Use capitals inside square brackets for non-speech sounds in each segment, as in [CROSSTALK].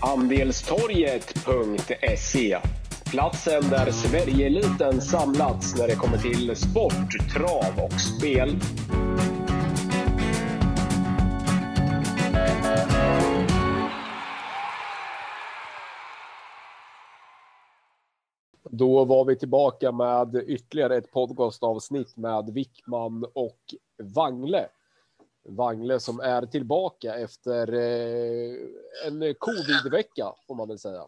Andelstorget.se Platsen där Sverigeeliten samlats när det kommer till sport, trav och spel. Då var vi tillbaka med ytterligare ett podcastavsnitt med Wickman och Wangle. Wangle som är tillbaka efter eh, en covid-vecka får man väl säga.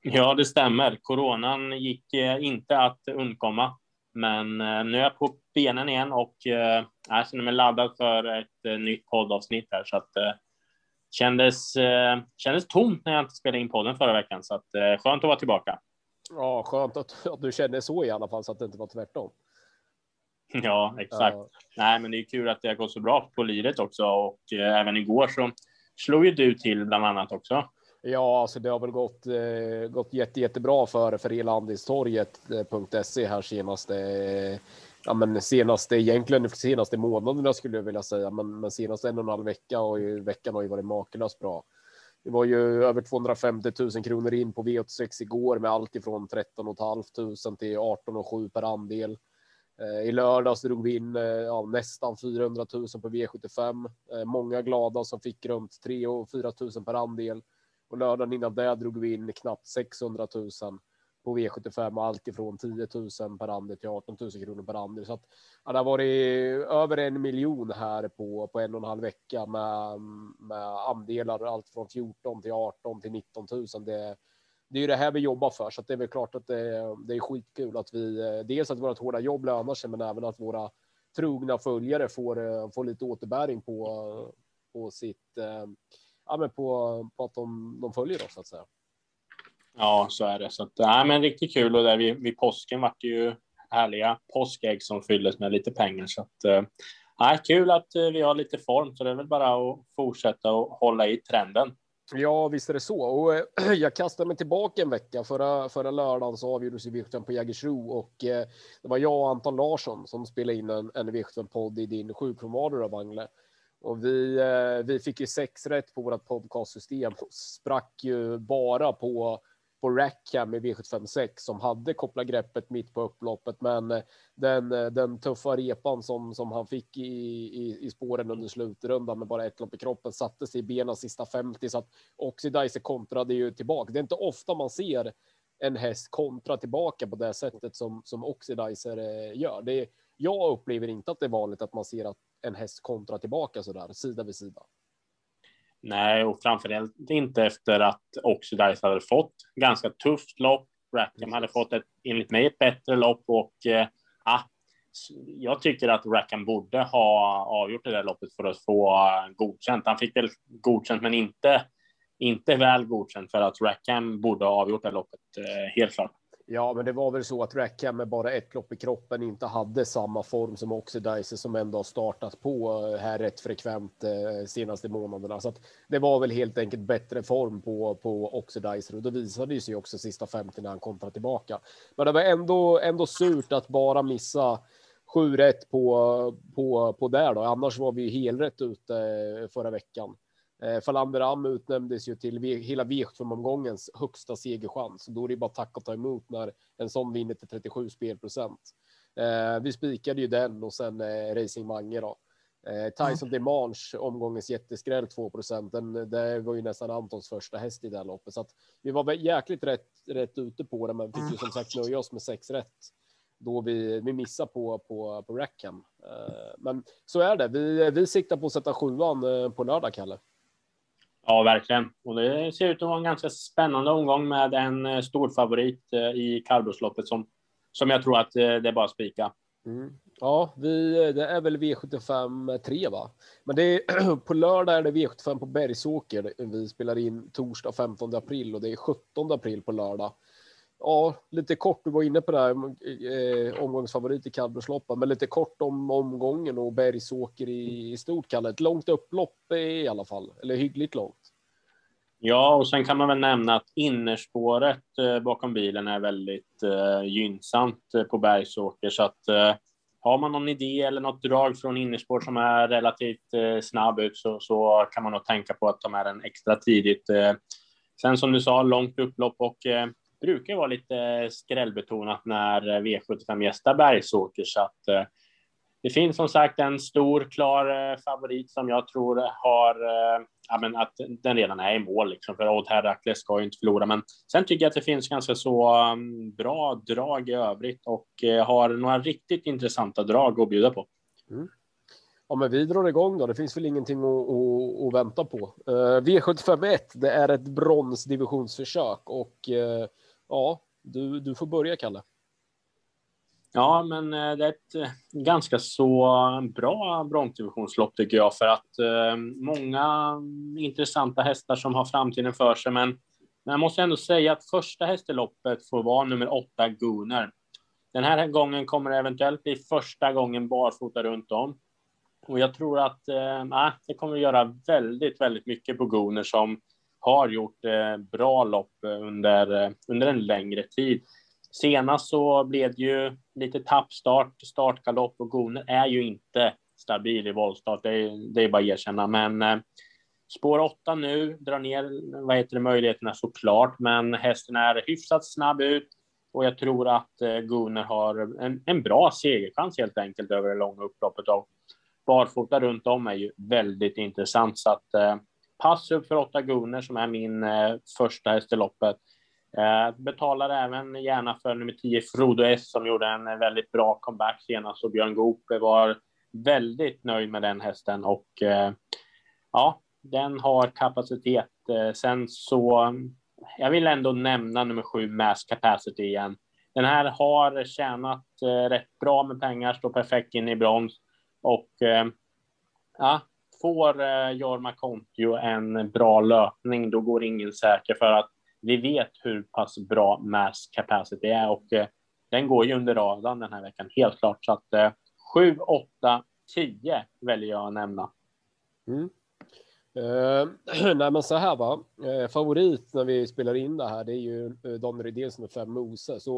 Ja, det stämmer. Coronan gick eh, inte att undkomma, men eh, nu är jag på benen igen och jag känner mig laddad för ett nytt poddavsnitt här så att kändes, kändes tomt när jag inte spelade in podden förra veckan så att skönt att vara tillbaka. Ja, skönt att, att du känner så i alla fall så att det inte var tvärtom. [LAUGHS] Ja, exakt. Uh, Nej, men det är kul att det har gått så bra på liret också och eh, även igår så slog ju du till bland annat också. Ja, alltså det har väl gått, eh, gått jätte, jättebra för, för elandistorget.se här senaste, ja men senaste, egentligen senaste månaderna skulle jag vilja säga, men, men senaste en och en halv vecka och i veckan har ju varit makalöst bra. Det var ju över 250 000 kronor in på V86 igår med allt ifrån 13 500 till 18 och 7 per andel. Eh, I lördags drog vi in eh, ja, nästan 400 000 på V75. Eh, många glada som fick runt 3 och 4 000 per andel. Och lördagen innan det drog vi in knappt 600 000 på V75 och allt ifrån 10 000 per andel till 18 000 kronor per andel. Så att, ja, det har varit över en miljon här på, på en och en halv vecka med, med andelar allt från 14 till 18 till 19 000. Det, det är ju det här vi jobbar för, så det är väl klart att det, det är skitkul att vi eh, dels att vårt hårda jobb lönar sig, men även att våra trogna följare får, eh, får lite återbäring på, på sitt, eh, ja, men på, på att de, de följer oss så att säga. Ja, så är det. Så att, nej, men riktigt kul och där vid, vid påsken vart det ju härliga påskägg som fylldes med lite pengar. Så att, nej, kul att vi har lite form, så det är väl bara att fortsätta och hålla i trenden. Ja, visst är det så. Och eh, [CLEARS THROAT] jag kastade mig tillbaka en vecka. Förra, förra lördagen så avgjordes Virtual på Jägersro och eh, det var jag och Anton Larsson som spelade in en, en Virtual-podd i din sjukfrånvaro av Wangle. Och vi, eh, vi fick ju sex rätt på vårt podcastsystem och sprack ju bara på på Rackham i V756 som hade kopplat greppet mitt på upploppet. Men eh, den, eh, den tuffa repan som, som han fick i, i, i spåren under slutrundan med bara ett lopp i kroppen satte sig i benen sista 50 så att Oxidizer kontrade ju tillbaka. Det är inte ofta man ser en häst kontra tillbaka på det sättet som, som Oxidizer eh, gör. Det jag upplever inte att det är vanligt att man ser att en häst kontra tillbaka så där sida vid sida. Nej, och framförallt inte efter att Oxidize hade fått ganska tufft lopp. Rackham hade fått ett, enligt mig, ett bättre lopp och eh, ah, jag tycker att Rackham borde ha avgjort det där loppet för att få eh, godkänt. Han fick väl godkänt, men inte, inte väl godkänt för att Rackham borde ha avgjort det loppet, eh, helt klart. Ja, men det var väl så att Rackham med bara ett lopp i kroppen inte hade samma form som Oxidizer som ändå har startat på eh, här rätt frekvent eh, senaste månaderna. Så att det var väl helt enkelt bättre form på, på Oxidizer och då visade det sig också sista 50 när han kontrade tillbaka. Men det var ändå, ändå surt att bara missa sju rätt på, på, på där då. Annars var vi helrätt ute eh, förra veckan. Eh, Falander Am utnämndes ju till hela V75-omgångens högsta segerchans. Då är det bara tack och ta emot när en sån vinner till 37 spelprocent. Eh, vi spikade ju den och sen eh, Racing Mange då. Eh, Tyson mm. Demange, omgångens jätteskräll 2 procent. Det var ju nästan Antons första häst i det här loppet, så att vi var jäkligt rätt, rätt ute på det, men fick ju som sagt nöja oss med sex rätt då vi, vi missar på, på, på Rackham. Eh, men så är det. Vi, vi siktar på att sätta sjuan eh, på lördag, Kalle. Ja, verkligen. Och det ser ut att vara en ganska spännande omgång med en eh, stor favorit eh, i kallblodsloppet som, som jag tror att eh, det är bara att spika. Mm. Ja, vi, det är väl V75 3 va? Men det är, [CLEARS THROAT] på lördag är det V75 på Bergsåker. Vi spelar in torsdag 15 april och det är 17 april på lördag. Ja, lite kort, du var inne på det här, eh, omgångsfavorit i kallblodsloppen, men lite kort om omgången och Bergsåker i, i stort, Kalle. Ett långt upplopp i alla fall, eller hyggligt långt. Ja, och sen kan man väl nämna att innerspåret eh, bakom bilen är väldigt eh, gynnsamt eh, på Bergsåker, så att eh, har man någon idé eller något drag från innerspår som är relativt eh, snabb ut så, så kan man nog tänka på att ta med den extra tidigt. Eh, sen som du sa, långt upplopp och eh, brukar vara lite skrällbetonat när V75 gästar Bergsåker så att eh, det finns som sagt en stor klar eh, favorit som jag tror har eh, ja, men att den redan är i mål liksom, för Odd Herakles ska ju inte förlora. Men sen tycker jag att det finns ganska så mm, bra drag i övrigt och har några riktigt intressanta drag att bjuda på. Mm. Ja, men vi drar igång då. Det finns väl ingenting att, att, att vänta på. Uh, V751, det är ett bronsdivisionsförsök och uh, ja, du, du får börja Kalle. Ja, men eh, det är ett eh, ganska så bra bronsdivisionslopp tycker jag för att eh, många intressanta hästar som har framtiden för sig. Men, men jag måste ändå säga att första hästeloppet får vara nummer åtta Gunnar. Den här gången kommer det eventuellt bli första gången barfota runt om. Och jag tror att eh, det kommer att göra väldigt, väldigt mycket på Gunnar som har gjort eh, bra lopp eh, under, eh, under en längre tid. Senast så blev det ju lite tappstart, startgalopp och Goner är ju inte stabil i voltstart. Det är, det är bara att erkänna. Men eh, spår 8 nu drar ner vad heter det, möjligheterna såklart, men hästen är hyfsat snabb ut och jag tror att eh, Gunnar har en, en bra segerchans helt enkelt över det långa upploppet. Och barfota runt om är ju väldigt intressant så att eh, pass upp för 8 Gunnar som är min eh, första häst i loppet. Eh, betalar även gärna för nummer 10 Frodo S som gjorde en eh, väldigt bra comeback senast och Björn Goop var väldigt nöjd med den hästen och eh, ja, den har kapacitet. Eh, sen så jag vill ändå nämna nummer 7 Mass Capacity igen. Den här har tjänat eh, rätt bra med pengar, står perfekt in i brons och eh, ja, får eh, Jorma Kontio en bra löpning, då går ingen säker för att vi vet hur pass bra mass capacity är och eh, den går ju under radarn den här veckan, helt klart. Så att eh, 7, 8, 10 väljer jag att nämna. Mm. Eh, [CLEARS THROAT] nej, men så här va. Eh, favorit när vi spelar in det här, det är ju eh, Daniel Rydén som är fem Moses. Så,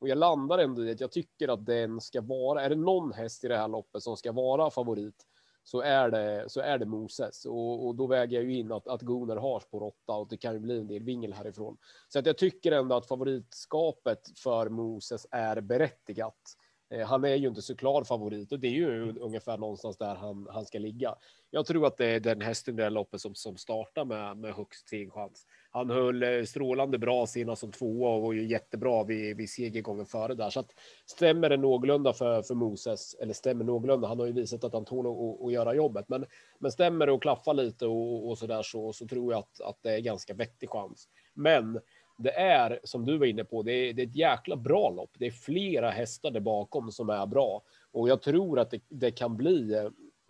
och jag landar ändå i att jag tycker att den ska vara, är det någon häst i det här loppet som ska vara favorit så är det, så är det Moses och, och då väger jag ju in att, att Gunnar har spår 8 och det kan ju bli en del vingel härifrån. Så att jag tycker ändå att favoritskapet för Moses är berättigat. Eh, han är ju inte så klar favorit och det är ju ungefär någonstans där han, han ska ligga. Jag tror att det är den hästen i det här loppet som, som startar med, med högst chans. Han höll eh, strålande bra senast som tvåa och var ju jättebra vid, vid segergången före där. Så att stämmer det någorlunda för, för Moses, eller stämmer någorlunda, han har ju visat att han tål att, att göra jobbet. Men, men stämmer det och klaffar lite och, och så där så, så tror jag att, att det är ganska vettig chans. Men det är som du var inne på, det är, det är ett jäkla bra lopp. Det är flera hästar där bakom som är bra och jag tror att det, det kan bli eh,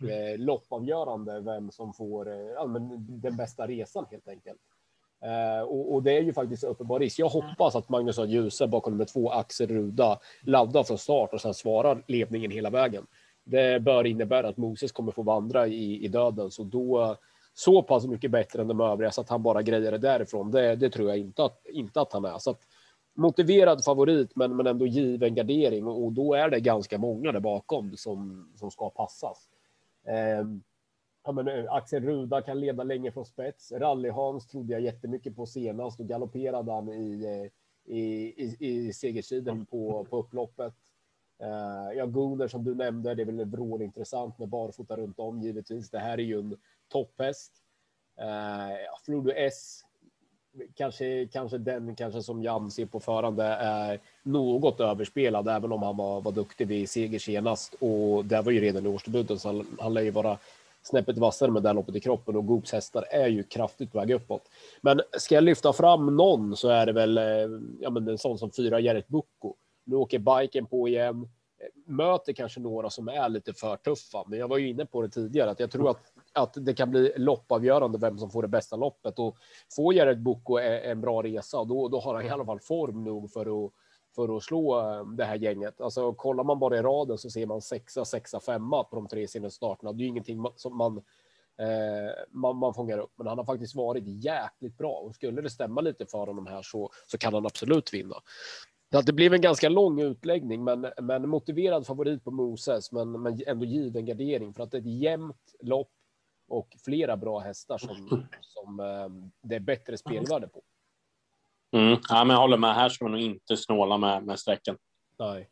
eh loppavgörande vem som får eh, den bästa resan helt enkelt. Eh, och, och, det är ju faktiskt uppenbar risk. Jag hoppas att Magnus har Djuse bakom nummer två, Axel Ruda, laddar från start och sen svarar ledningen hela vägen. Det bör innebära att Moses kommer få vandra i, i döden, så då så pass mycket bättre än de övriga så att han bara grejer det därifrån. Det, det tror jag inte att, inte att han är. Så att, motiverad favorit, men, men ändå given gardering och, och då är det ganska många där bakom som, som ska passas. Eh, ja, men, eh, Axel Ruda kan leda länge från spets. Rally-Hans trodde jag jättemycket på senast. och galopperade han i, eh, i, i, i segersidan på, på upploppet. Uh, ja, Gunnar som du nämnde, det är väl vrålintressant med barfota runt om givetvis. Det här är ju en topphäst. Uh, Frodo S, kanske, kanske den kanske som Jan ser på förande är något överspelad, även om han var, var duktig vid seger senast. Och det var ju redan i årsdebuten, så han, han lär ju vara snäppet vassare med det loppet i kroppen och Goops hästar är ju kraftigt på väg uppåt. Men ska jag lyfta fram någon så är det väl eh, ja, men en sån som fyra Gerrit Bucco. Nu åker biken på igen, möter kanske några som är lite för tuffa, men jag var ju inne på det tidigare att jag tror att, att det kan bli loppavgörande vem som får det bästa loppet och får Gerrit Bucco eh, en bra resa, då, då har han i alla fall form nog för att för att slå eh, det här gänget. Alltså kollar man bara i raden så ser man sexa, sexa, femma på de tre senaste starterna. Det är ingenting som man, eh, man, man fångar upp, men han har faktiskt varit jäkligt bra och skulle det stämma lite för honom här så, så kan han absolut vinna. Det blev en ganska lång utläggning, men, men motiverad favorit på Moses, men, men ändå given gardering för att det är ett jämnt lopp och flera bra hästar som, [CLEARS THROAT] som eh, det är bättre spelvärde på. Mm. Ja, men jag håller med. Här ska man nog inte snåla med, med sträckan. Nej.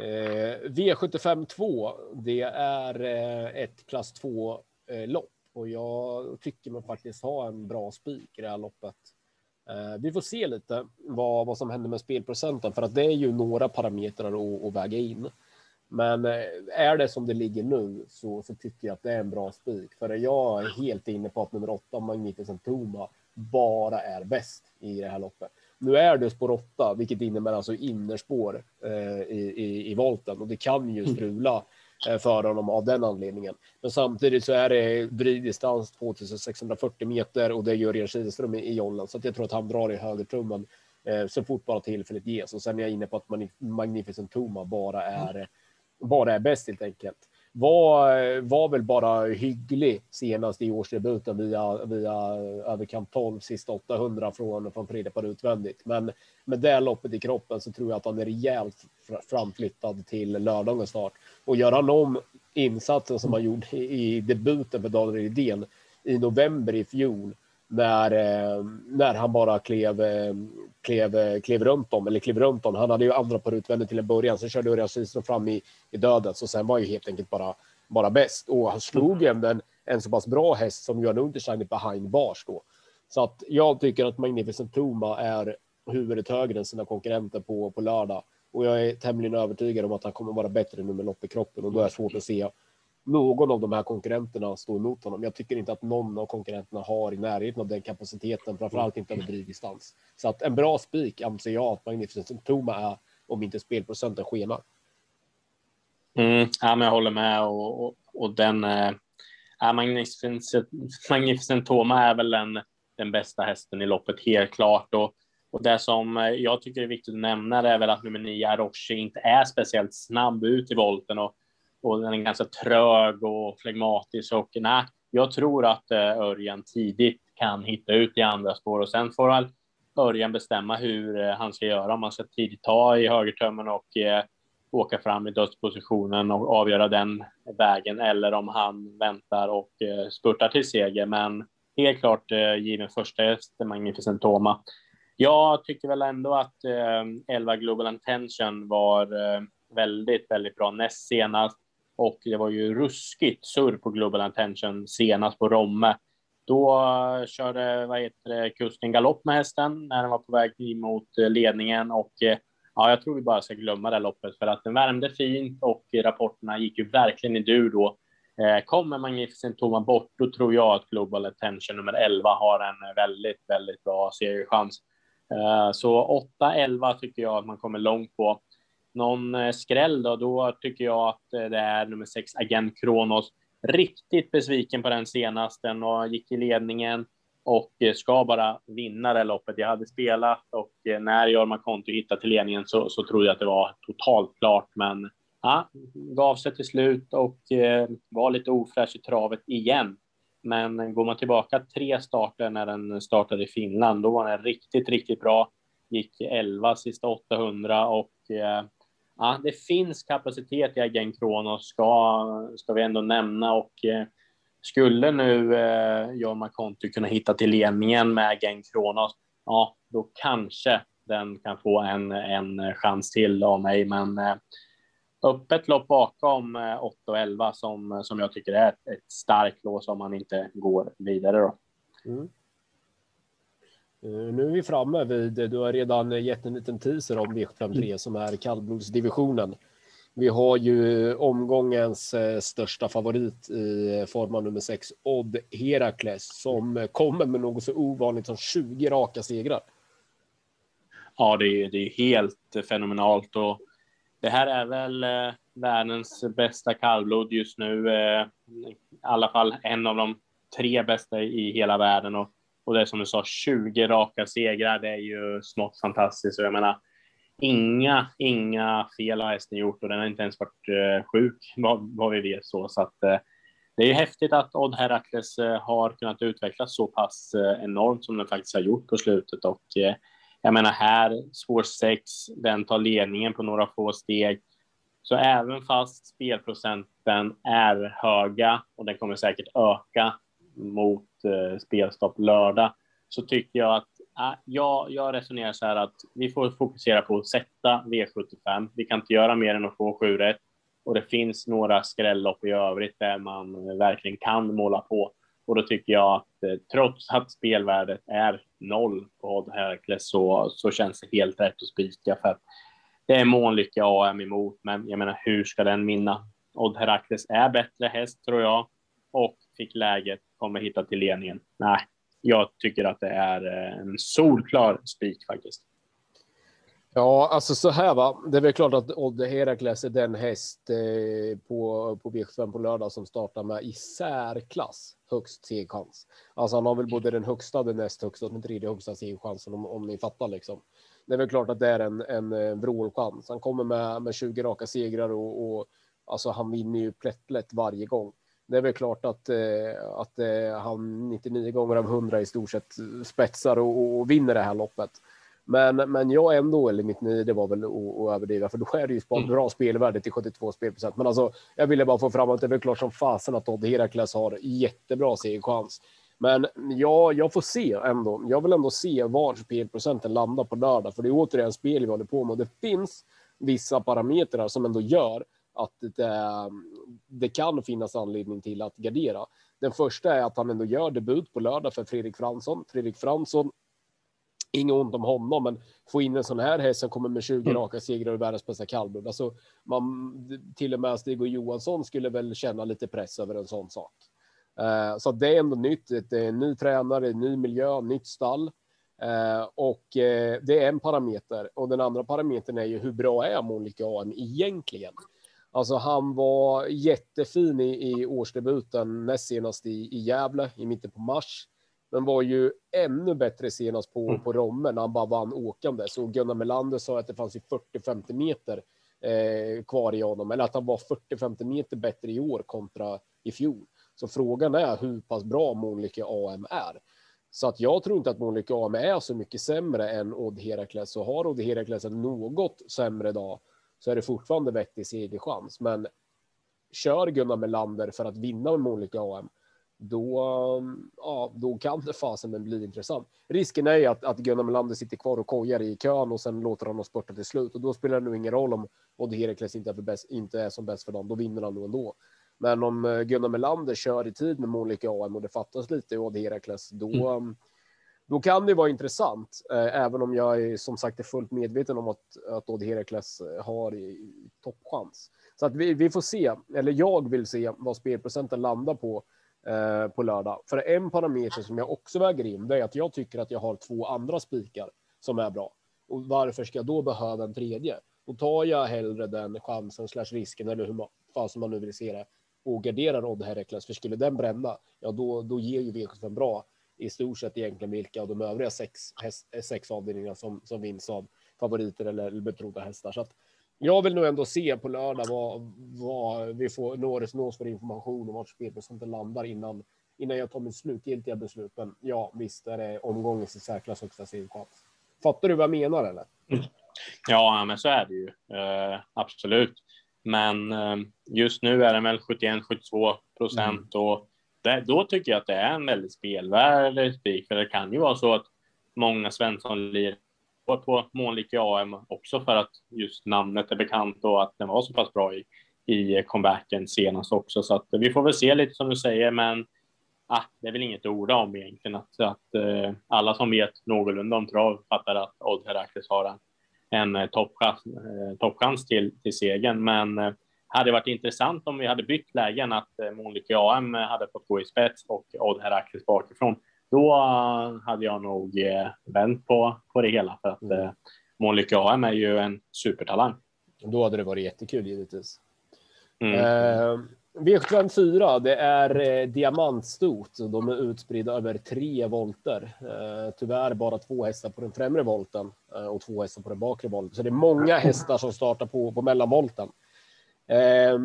Eh, V75 2, det är eh, ett klass 2 eh, lopp och jag tycker man faktiskt har en bra spik i det här loppet. Eh, vi får se lite vad, vad som händer med spelprocenten för att det är ju några parametrar att, att väga in. Men eh, är det som det ligger nu så, så tycker jag att det är en bra spik. För jag är helt inne på att nummer åtta, Magnificent Toma, bara är bäst i det här loppet. Nu är det spår 8, vilket innebär alltså innerspår eh, i, i, i volten och det kan ju strula eh, för honom av den anledningen. Men samtidigt så är det vriddistans 2640 meter och det gör Örjan Kihlström i, i jollen så att jag tror att han drar i högertrummen eh, så fort bara tillfället ges. Och sen är jag inne på att Magnificent Toma bara är, bara är bäst helt enkelt var, var väl bara hygglig senast i årsdebuten via, via överkant 12, sista 800 från, från tredje par utvändigt. Men med det loppet i kroppen så tror jag att han är rejält framflyttad till lördagens start. Och gör han om insatsen som han gjorde i, i debuten för Daniel Idén i november i fjol när, eh, när han bara klev, eh, klev, klev runt om, eller klev runt om. Han hade ju andra på utvändigt till en början, sen körde Örjan Kihlström fram i, i döden, så sen var ju helt enkelt bara, bara bäst. Och han slog mm. även en så pass bra häst som Johan Untersteiner behind bars då. Så att jag tycker att Magnificent Toma är huvudet högre än sina konkurrenter på, på lördag. Och jag är tämligen övertygad om att han kommer vara bättre nu med lopp i kroppen och då är det svårt att se någon av de här konkurrenterna stå emot honom. Jag tycker inte att någon av konkurrenterna har i närheten av den kapaciteten, framförallt inte över drivdistans. Så att en bra spik anser jag att Magnificent Toma är om inte spelprocenten skenar. Mm, ja, men jag håller med och, och, och den äh, Magnificent, Magnificent Toma är väl den, den bästa hästen i loppet helt klart och och det som eh, jag tycker är viktigt att nämna är väl att nummer nio Aroshi inte är speciellt snabb ut i volten och och den är ganska trög och flegmatisk och nej, jag tror att eh, Örjan tidigt kan hitta ut i andra spår och sen får väl Örjan bestämma hur eh, han ska göra, om han ska tidigt ta i högertömmen och eh, åka fram i dödspositionen och avgöra den vägen eller om han väntar och eh, spurtar till seger. Men helt klart eh, given första häst, Magnificent Toma. Jag tycker väl ändå att eh, 11 Global Intention var eh, väldigt, väldigt bra näst senast och det var ju ruskigt surr på Global Attention senast på Romme. Då eh, körde vad heter det, kusten galopp med hästen när den var på väg mot eh, ledningen och eh, ja, jag tror vi bara ska glömma det loppet för att den värmde fint och rapporterna gick ju verkligen i dur då. Kommer Magnificent Toma bort, då tror jag att Global Attention nummer 11 har en väldigt, väldigt bra seriechans. Så 8-11 tycker jag att man kommer långt på någon eh, skräll då, då tycker jag att eh, det är nummer sex, Agent Kronos. Riktigt besviken på den senaste och gick i ledningen och eh, ska bara vinna det loppet. Jag hade spelat och när Jorma Konti hittade till ledningen så, så trodde jag att det var totalt klart, men ja, gav sig till slut och eh, var lite ofräsch i travet igen. Men går man tillbaka tre starter när den startade i Finland, då var den riktigt, riktigt bra. Gick 11 sista 800 och eh, ja, det finns kapacitet i Agent Kronos, ska, ska vi ändå nämna. Och eh, skulle nu eh, Jorma Konti kunna hitta till ledningen med Agent Kronos, ja, då kanske den kan få en, en eh, chans till av mig. Men eh, öppet lopp bakom eh, 8 och 11 som, som jag tycker är ett, ett starkt lås om man inte går vidare. Då. Mm. Eh, nu är vi framme vid, du har redan gett en liten teaser om V753 mm. som är kallblodsdivisionen. Vi har ju omgångens eh, största favorit i form av nummer 6, Odd Herakles, som kommer med något så ovanligt som 20 raka segrar. Ja, det är, det är helt fenomenalt och det här är väl eh, världens bästa kallblod just nu. Eh, I alla fall en av de tre bästa i hela världen och och det är som du sa, 20 raka segrar, det är ju smått fantastiskt. Och jag menar, inga, inga fel har hästen gjort och den har inte ens varit eh, sjuk, vad, vad vi vet. så. så att, eh, det är ju häftigt att Odd Herakles eh, har kunnat utvecklas så pass eh, enormt som den faktiskt har gjort på slutet. Och eh, jag menar här, spår 6, den tar ledningen på några få steg. Så även fast spelprocenten är höga och den kommer säkert öka mot eh, spelstopp lördag så tycker jag att äh, jag, jag resonerar så här att vi får fokusera på att sätta V75. Vi kan inte göra mer än att få 7 rätt och det finns några skrällopp i övrigt där man eh, verkligen kan måla på. Och då tycker jag att eh, trots att spelvärdet är noll på Odd så, så känns det helt rätt att spika för att det är Månlycke AM emot. Men jag menar, hur ska den vinna? Odd Herakles är bättre häst tror jag och fick läget, kommer hitta till ledningen. Nej, jag tycker att det är eh, en solklar spik faktiskt. Ja, alltså så här va. Det är väl klart att Odd Herakles är den häst eh, på, på V75 på lördag som startar med i särklass högst segerchans. Alltså han har väl både den högsta, den näst högsta och den tredje högsta segerchansen om, om ni fattar liksom. Det är väl klart att det är en, en, eh, en vrålchans. Han kommer med, med 20 raka segrar och, och alltså han vinner ju plättlätt varje gång det är väl klart att, eh, att eh, han 99 gånger av 100 i stort sett spetsar och, och vinner det här loppet. Men, men jag ändå, eller 99, det var väl att överdriva, för då är det ju mm. bra spelvärde till 72 spelprocent. Men alltså, jag ville bara få fram att det är klart som fasen att Todd Herakles har jättebra segerchans. Men ja, jag får se ändå. Jag vill ändå se var spelprocenten landar på lördag, för det är återigen spel vi håller på med och det finns vissa parametrar som ändå gör att det, det kan finnas anledning till att gardera. Den första är att han ändå gör debut på lördag för Fredrik Fransson. Fredrik Fransson, inget ont om honom, men få in en sån här häst som kommer med 20 mm. raka segrar och världens bästa kallblod. Alltså, man, till och med Stig och Johansson skulle väl känna lite press över en sån sak. Uh, så det är ändå nytt. Det är en ny tränare, ny miljö, nytt stall. Uh, och uh, det är en parameter och den andra parametern är ju hur bra är Monica AM egentligen? Alltså han var jättefin i, i årsdebuten näst senast i, i Gävle i mitten på mars. Men var ju ännu bättre senast på, mm. på Romme när han bara vann åkande. Så Gunnar Melander sa att det fanns 40-50 meter eh, kvar i honom. Eller att han var 40-50 meter bättre i år kontra i fjol. Så frågan är hur pass bra Månlycke AM är. Så att jag tror inte att Månlycke AM är så mycket sämre än Odd Herakles. Och har Odd Herakles en något sämre dag så är det fortfarande vettig segerchans. Men kör Gunnar Melander för att vinna med Monica AM, då, ja, då kan det fasen bli intressant. Risken är ju att, att Gunnar Melander sitter kvar och kojar i kön och sen låter honom spurta till slut och då spelar det nog ingen roll om Odd Herakles inte är, för bäst, inte är som bäst för dem. Då vinner han nog ändå. Men om eh, Gunnar Melander kör i tid med Monica AM och det fattas lite i Odd Herakles, då, mm då kan det vara intressant, eh, även om jag är som sagt är fullt medveten om att, att Odd Herakles eh, har i, i toppchans. Så att vi, vi får se, eller jag vill se vad spelprocenten landar på eh, på lördag. För en parameter som jag också väger in, det är att jag tycker att jag har två andra spikar som är bra. Och varför ska jag då behöva en tredje? Då tar jag hellre den chansen slash risken eller hur fasen man nu vill se det och garderar Odd Herakles. För skulle den bränna, ja då, då ger ju V75 bra i stort sett egentligen vilka av de övriga sex, häst, sex avdelningarna som, som vinns av favoriter eller, betrodda hästar. Så att jag vill nog ändå se på lördag vad, vad vi får nås, nås för information om vart spelprocenten landar innan, innan jag tar mitt slutgiltiga beslut. Men ja, visst är det omgångens i särklass högsta segerchans. Fattar du vad jag menar eller? Ja, men så är det ju. Uh, absolut. Men uh, just nu är den väl 71-72 procent mm. och det, då tycker jag att det är en väldigt spelvärd spik, för det kan ju vara så att många Svensson lir på Månlycke AM också för att just namnet är bekant och att den var så pass bra i, i comebacken senast också. Så att vi får väl se lite som du säger, men ah, det är väl inget att orda om egentligen. Att, att eh, alla som vet någorlunda om trav fattar att Odd Herakles har en, en eh, toppchans, eh, toppchans till, till segern. Men eh, hade varit intressant om vi hade bytt lägen, att eh, Månlycke AM hade fått gå i spets och Odd Herakles bakifrån. Då hade jag nog eh, vänt på, på det hela för att mm. Eh, Månlycke AM är ju en supertalang. Då hade det varit jättekul givetvis. Mm. Eh, V754, det är eh, diamantstort. De är utspridda över tre volter. Eh, tyvärr bara två hästar på den främre volten eh, och två hästar på den bakre volten. Så det är många [CLEARS THROAT] hästar som startar på, på mellanvolten. Eh,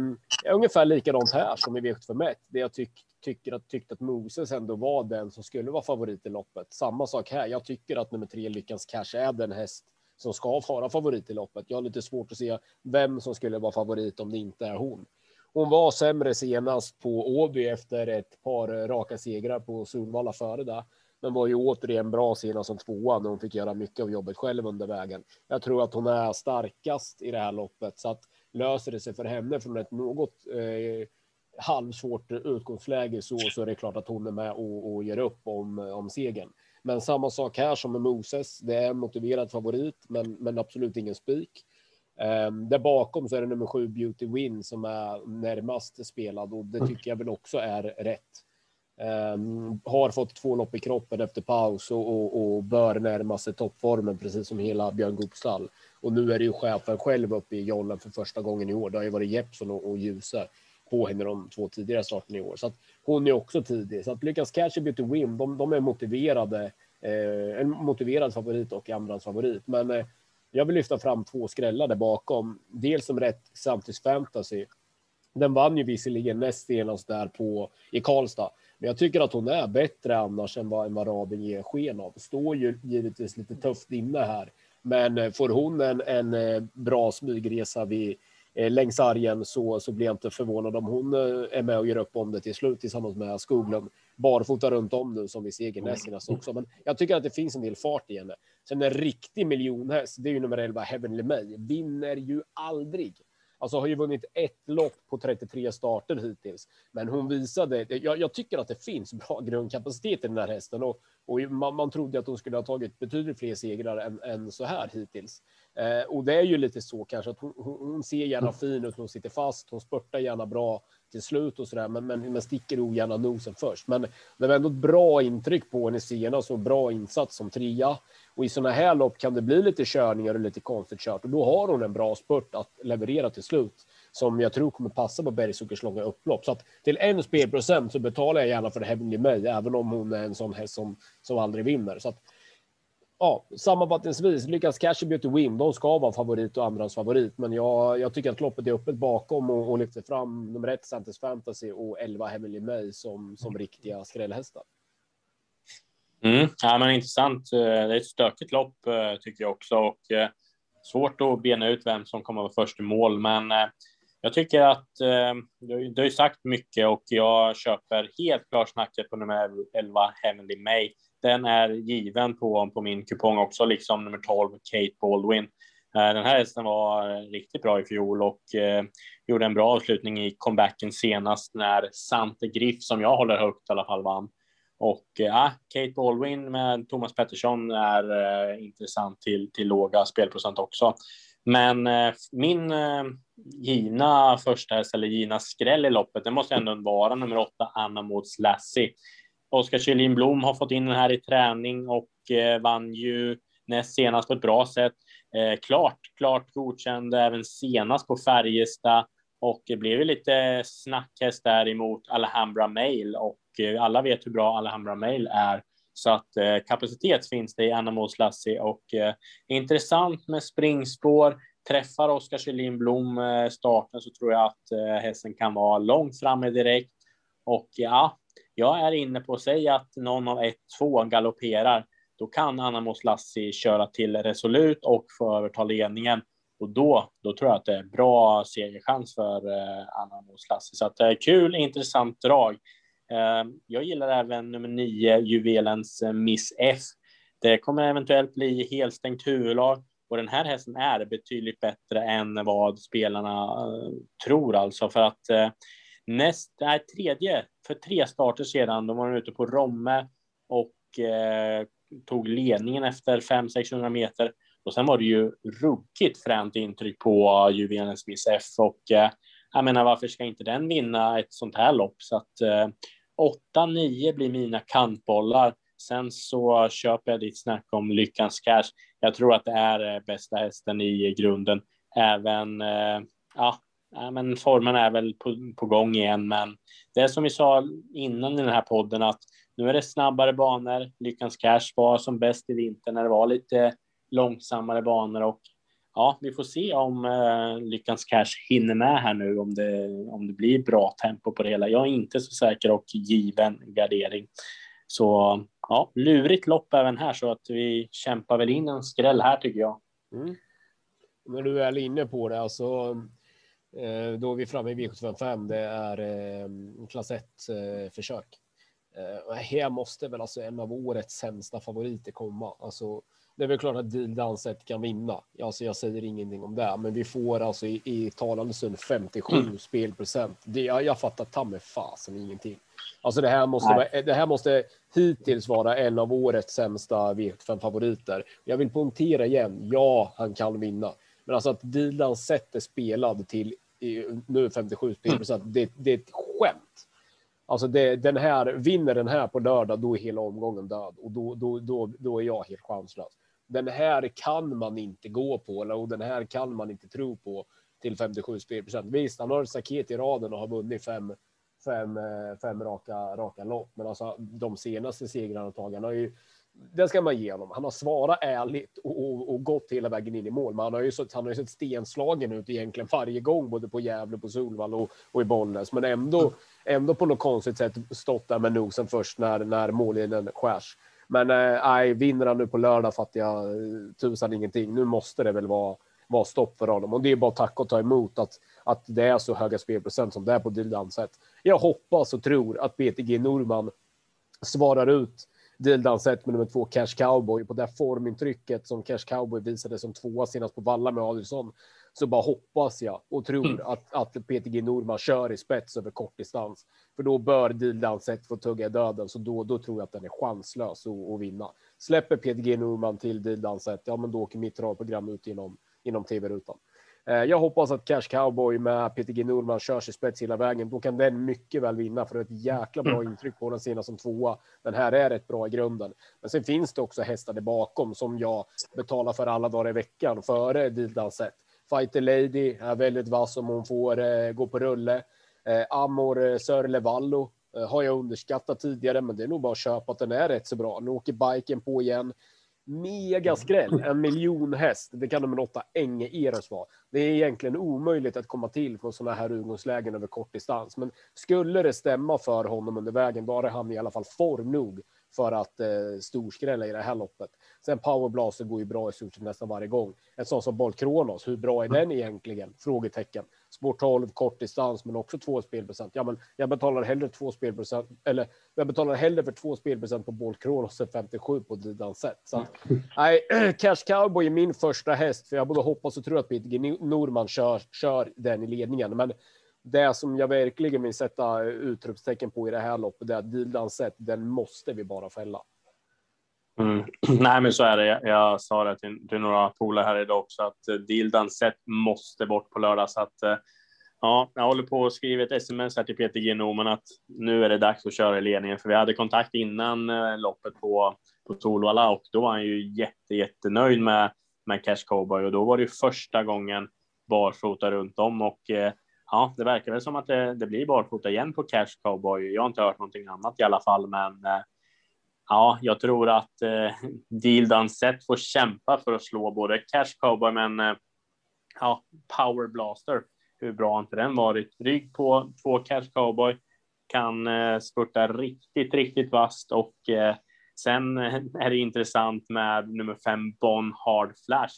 ungefär likadant här som i V751. Det jag tyck, tycker att, tyckte att Moses ändå var den som skulle vara favorit i loppet. Samma sak här. Jag tycker att nummer tre Lyckans Cash är den häst som ska vara favorit i loppet. Jag har lite svårt att se vem som skulle vara favorit om det inte är hon. Hon var sämre senast på Åby efter ett par raka segrar på Solvalla före det. Men var ju återigen bra senast som tvåa när hon fick göra mycket av jobbet själv under vägen. Jag tror att hon är starkast i det här loppet så att löser det sig för henne från ett något eh, halvsvårt utgångsläge så, så är det klart att hon är med och, och ger upp om, om segern. Men samma sak här som med Moses. Det är en motiverad favorit, men, men absolut ingen spik. Um, där bakom så är det nummer sju Beauty Win som är närmast spelad och det tycker jag väl också är rätt. Um, har fått två lopp i kroppen efter paus och, och, och bör närma sig toppformen precis som hela Björn Goopstall. Och nu är det ju chefen själv uppe i jollen för första gången i år. Det har ju varit Jeppson och, och Ljuse på henne de två tidigare starterna i år. Så att hon är också tidig. Så att lyckas Cash och Beauty Win, de, de är motiverade. Eh, en motiverad favorit och andrahandsfavorit. favorit. Men eh, jag vill lyfta fram två skrällar där bakom. Dels som rätt samtidsfantasy. Den vann ju visserligen näst senast där på i Karlstad, men jag tycker att hon är bättre annars än vad, än vad raden ger sken av. Står ju givetvis lite tufft inne här, men eh, får hon en, en eh, bra smygresa vid eh, längs sargen så, så blir jag inte förvånad om hon är med och gör upp om det till slut tillsammans med Skoglund. Barfota runt om nu som vi ser i Nässinäs också. Men jag tycker att det finns en del fart i henne. Sen en riktig miljonhäst, det är ju nummer 11 Heavenly May. Vinner ju aldrig. Alltså har ju vunnit ett lopp på 33 starter hittills. Men hon visade, jag, jag tycker att det finns bra grundkapacitet i den här hästen och, och man, man trodde att hon skulle ha tagit betydligt fler segrar än, än så här hittills. Eh, och det är ju lite så kanske att hon, hon, ser gärna fin ut, hon sitter fast, hon spurtar gärna bra till slut och så där, men, men, men sticker ogärna nosen först. Men det var ändå ett bra intryck på henne senast och bra insats som trea. Och i sådana här lopp kan det bli lite körningar och lite konstigt kört och då har hon en bra spurt att leverera till slut som jag tror kommer passa på Bergsåkers långa upplopp. Så att till en spelprocent så betalar jag gärna för Heavenly May, även om hon är en sån häst som, som aldrig vinner. Så att ja, sammanfattningsvis, lyckas Cash Beauty Win. De ska vara favorit och andras favorit, men jag, jag tycker att loppet är öppet bakom och, och lyfter fram nummer ett Santis Fantasy och 11 Heavenly May som, som riktiga skrällhästar. Mm, ja, men intressant. Eh, det är ett stökigt lopp eh, tycker jag också och eh, svårt att bena ut vem som kommer att vara först i mål, men eh, jag tycker att eh, du, du har ju sagt mycket och jag köper helt klart snacket på nummer 11 Heavenly May den är given på, på min kupong också, liksom nummer 12, Kate Baldwin. Eh, den här hästen var eh, riktigt bra i fjol och eh, gjorde en bra avslutning i comebacken senast när Sante Griff, som jag håller högt i alla fall, vann. Och eh, ah, Kate Baldwin med Thomas Pettersson är eh, intressant till, till låga spelprocent också. Men eh, min eh, givna gina första häst, eller gina skräll i loppet, det måste ändå vara nummer åtta, Anna Moods Lassie. Oskar Kjellin Blom har fått in den här i träning och eh, vann ju näst senast på ett bra sätt. Eh, klart, klart godkänd även senast på Färjestad och det blev ju lite snackhäst där emot Alhambra Mail och eh, alla vet hur bra Alhambra Mail är. Så att eh, kapacitet finns det i Anna Lassie och eh, intressant med springspår. Träffar Oskar Kjellin Blom eh, starten så tror jag att eh, hästen kan vara långt framme direkt. Och ja, jag är inne på att säga att någon av ett, två galopperar, då kan Anna Moslassi köra till Resolut och få överta ledningen. Och då, då tror jag att det är bra segerchans för eh, Anna Moslassi. Så att det är kul, intressant drag. Jag gillar även nummer nio, Juvelens Miss F. Det kommer eventuellt bli helstängt huvudlag och den här hästen är betydligt bättre än vad spelarna eh, tror alltså för att eh, Näst, nej, tredje, för tre starter sedan, då var de ute på Romme och eh, tog ledningen efter 500-600 meter. Och sen var det ju ruggigt fränt intryck på Julian Smith F och eh, jag menar varför ska inte den vinna ett sånt här lopp? Så att eh, 8-9 blir mina kantbollar. Sen så köper jag ditt snack om Lyckans Cash. Jag tror att det är bästa hästen i grunden. Även, eh, ja, men formen är väl på, på gång igen. Men det är som vi sa innan i den här podden att nu är det snabbare banor. Lyckans Cash var som bäst i vinter när det var lite långsammare banor och ja, vi får se om eh, uh, Lyckans Cash hinner med här nu, om det, om det blir bra tempo på det hela. Jag är inte så säker och given gardering. Så ja, lurigt lopp även här så att vi kämpar väl in en skräll här tycker jag. Mm. När du är inne på det, alltså eh, då är vi framme i V755. Det är eh, klass 1 eh, försök. Här måste väl alltså en av årets sämsta favoriter komma. Alltså, det är väl klart att Deal Danset kan vinna. Alltså jag säger ingenting om det, men vi får alltså i, i talande stund 57 mm. spelprocent. Det, jag, jag fattar ta mig fasen ingenting. Alltså det här måste, vara, det här måste hittills vara en av årets sämsta V75 favoriter. Jag vill poängtera igen, ja, han kan vinna. Men alltså att Dilan sätter spelad till nu 57 spelprocent, mm. det, det är ett skämt. Alltså det, den här, vinner den här på lördag, då är hela omgången död och då, då, då, då är jag helt chanslös. Den här kan man inte gå på och den här kan man inte tro på till 57 spelprocent. Visst, han har ett staket i raden och har vunnit fem, fem, eh, fem raka, raka lopp, men alltså de senaste segrarna tagit, han har ju det ska man ge honom. Han har svarat ärligt och, och, och, gått hela vägen in i mål. Men han har ju sett, han har ju sett stenslagen ut egentligen varje gång, både på Gävle, på Solvalla och, och i Bollnäs. Men ändå, ändå på något konstigt sätt stått där med nosen först när, när mållinjen skärs. Men eh, nej, vinner han nu på lördag fattar jag eh, tusan ingenting. Nu måste det väl vara, vara stopp för honom och det är bara tack och ta emot att, att det är så höga spelprocent som det är på Dildanset. Jag hoppas och tror att BTG Norman svarar ut Dildanset med nummer två Cash Cowboy på det formintrycket som Cash Cowboy visade som tvåa senast på Valla med Adelsson. Så bara hoppas jag och tror mm. att, att PTG Norman kör i spets över kortdistans. För då bör Dildan sett få tugga i döden, så då, då tror jag att den är chanslös att, vinna. Släpper PTG Norman till Dildan sett, ja men då åker mitt travprogram ut inom, inom tv-rutan. Eh, jag hoppas att Cash Cowboy med PTG Norman körs i spets hela vägen. Då kan den mycket väl vinna för ett jäkla bra mm. intryck på den senast som tvåa. Den här är rätt bra i grunden. Men sen finns det också hästar där bakom som jag betalar för alla dagar i veckan före Dildan Set. Fighter Lady är väldigt vass om hon får eh, gå på rulle. Eh, Amor eh, Sörlevallo eh, har jag underskattat tidigare, men det är nog bara att köpa att den är rätt så bra. Nu åker biken på igen mega skräll, en miljon häst. Det kan nummer åtta Enge Eros vara. Det är egentligen omöjligt att komma till från sådana här utgångslägen över kort distans. Men skulle det stämma för honom under vägen, då har han i alla fall form nog för att eh, storskrälla i det här loppet. Sen powerblaster går ju bra i stort sett nästan varje gång. En sån som Bolt Kronos, hur bra är den egentligen? Frågetecken. Sport 12, kort distans, men också två spelprocent. Ja, men jag betalar hellre två spelprocent, eller jag betalar hellre för två spelprocent på Bolt Kronos än 57 på Didan sätt. Så att, nej, [CLEARS THROAT] Cash Cowboy är min första häst, för jag både hoppas och tror att Peter Norman kör, kör den i ledningen. Men det som jag verkligen vill sätta utropstecken på i det här loppet, det är att Dildan sett, den måste vi bara fälla. Mm. [CLEARS THROAT] Nej, men så är det. Jag sa det till, till några polare här idag också att eh, Dildan sett måste bort på lördag. Så att, eh, ja, jag håller på att skriva ett sms här till Peter Genomen att nu är det dags att köra i ledningen, för vi hade kontakt innan eh, loppet på, på Solvalla och då var han ju jätte, jättenöjd med, med Cash Cowboy och då var det ju första gången barfota runt om och ja, det verkar väl som att det, det blir barfota igen på Cash Cowboy. Jag har inte hört någonting annat i alla fall, men eh, ja, jag tror att eh, Deal Set får kämpa för att slå både Cash Cowboy men eh, ja, Power Blaster. Hur bra har inte den varit? Rygg på två Cash Cowboy kan eh, spurta riktigt, riktigt vasst och eh, sen eh, är det intressant med nummer fem Bon Hard Flash.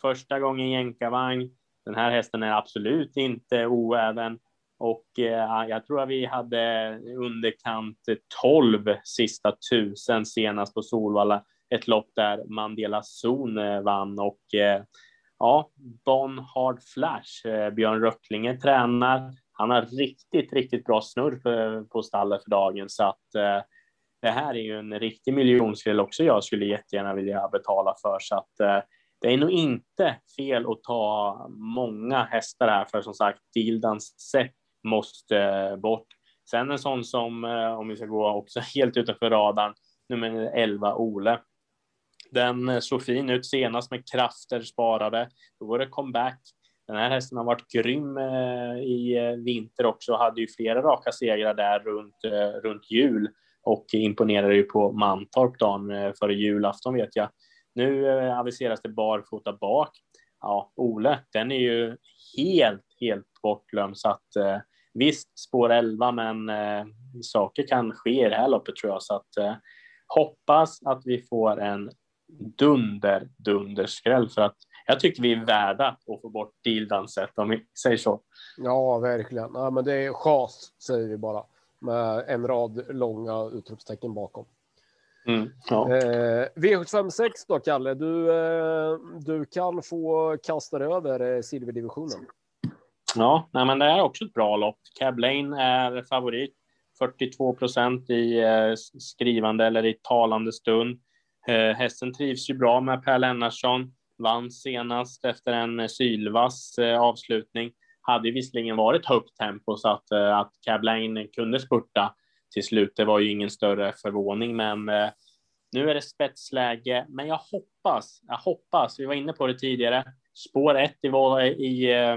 Första gången jänkarvagn. Den här hästen är absolut inte oäven och eh, jag tror att vi hade underkant 12 sista tusen senast på Solvalla. Ett lopp där Mandela Zon eh, vann och eh, ja, Bon Hard Flash. Eh, Björn Röcklinge tränar. Han har riktigt, riktigt bra snurr på, på stallet för dagen så att eh, det här är ju en riktig miljonskräll också jag skulle jättegärna vilja betala för så att eh, det är nog inte fel att ta många hästar här för som sagt Dildans sätt måste eh, bort. Sen en sån som, eh, om vi ska gå också [LAUGHS] helt utanför radarn, nummer 11, Ole. Den eh, såg fin ut senast med krafter sparade. Då var det comeback. Den här hästen har varit grym i vinter också, hade ju flera raka segrar där runt, runt jul och imponerade ju på Mantorp dagen före julafton vet jag. Nu eh, aviseras det barfota bak ja, Ole, den är ju helt, helt bortglömd. Så att eh, visst, spår 11, men eh, saker kan ske i det här loppet tror jag. Så att eh, hoppas att vi får en dunder, dunderskräll för att jag tycker vi är värda att få bort Dildanset, om vi säger så. Ja, verkligen. Ja, men det är chas säger vi bara med en rad långa utropstecken bakom. Mm, ja. eh, V756 då, Kalle. Du, eh, du kan få kasta över eh, silverdivisionen. Ja, nej, men det är också ett bra lopp. Cab Lane är favorit. 42 procent i eh, skrivande eller i talande stund. Eh, hästen trivs ju bra med Per Lennartsson. Vann senast efter en sylvass eh, avslutning. Hade visserligen varit högt tempo så att, eh, att Cab Lane kunde spurta till slut. Det var ju ingen större förvåning, men eh, nu är det spetsläge. Men jag hoppas, jag hoppas, vi var inne på det tidigare, spår ett i, eh, i, eh,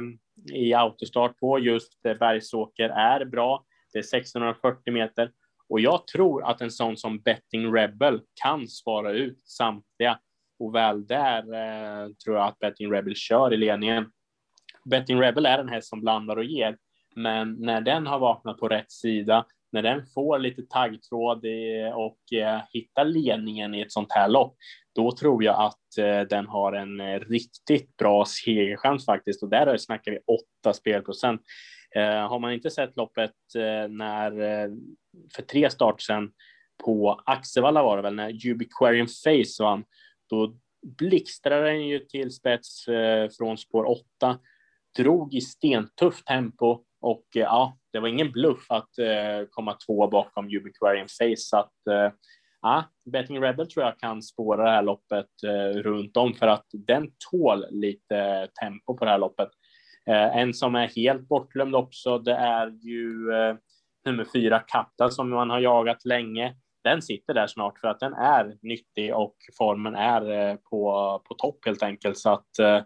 i autostart på just Bergsåker är bra. Det är 640 meter och jag tror att en sån som Betting Rebel kan svara ut samtliga och väl där eh, tror jag att Betting Rebel kör i ledningen. Betting Rebel är en häst som blandar och ger, men när den har vaknat på rätt sida, när den får lite taggtråd och eh, hittar ledningen i ett sånt här lopp, då tror jag att eh, den har en eh, riktigt bra segerchans faktiskt. Och där snackar vi åtta spelprocent. Har man inte sett loppet när för tre start sedan på Axevalla var det väl när Ubiquarian Face vann, då blixtrade den ju till spets från spår åtta, drog i stentufft tempo och ja, det var ingen bluff att eh, komma två bakom Ubiquarian Face. Så att eh, ja, Betting Rebel tror jag kan spåra det här loppet eh, runt om för att den tål lite tempo på det här loppet. Eh, en som är helt bortglömd också, det är ju eh, nummer fyra Kapta som man har jagat länge. Den sitter där snart för att den är nyttig och formen är eh, på, på topp helt enkelt. Så att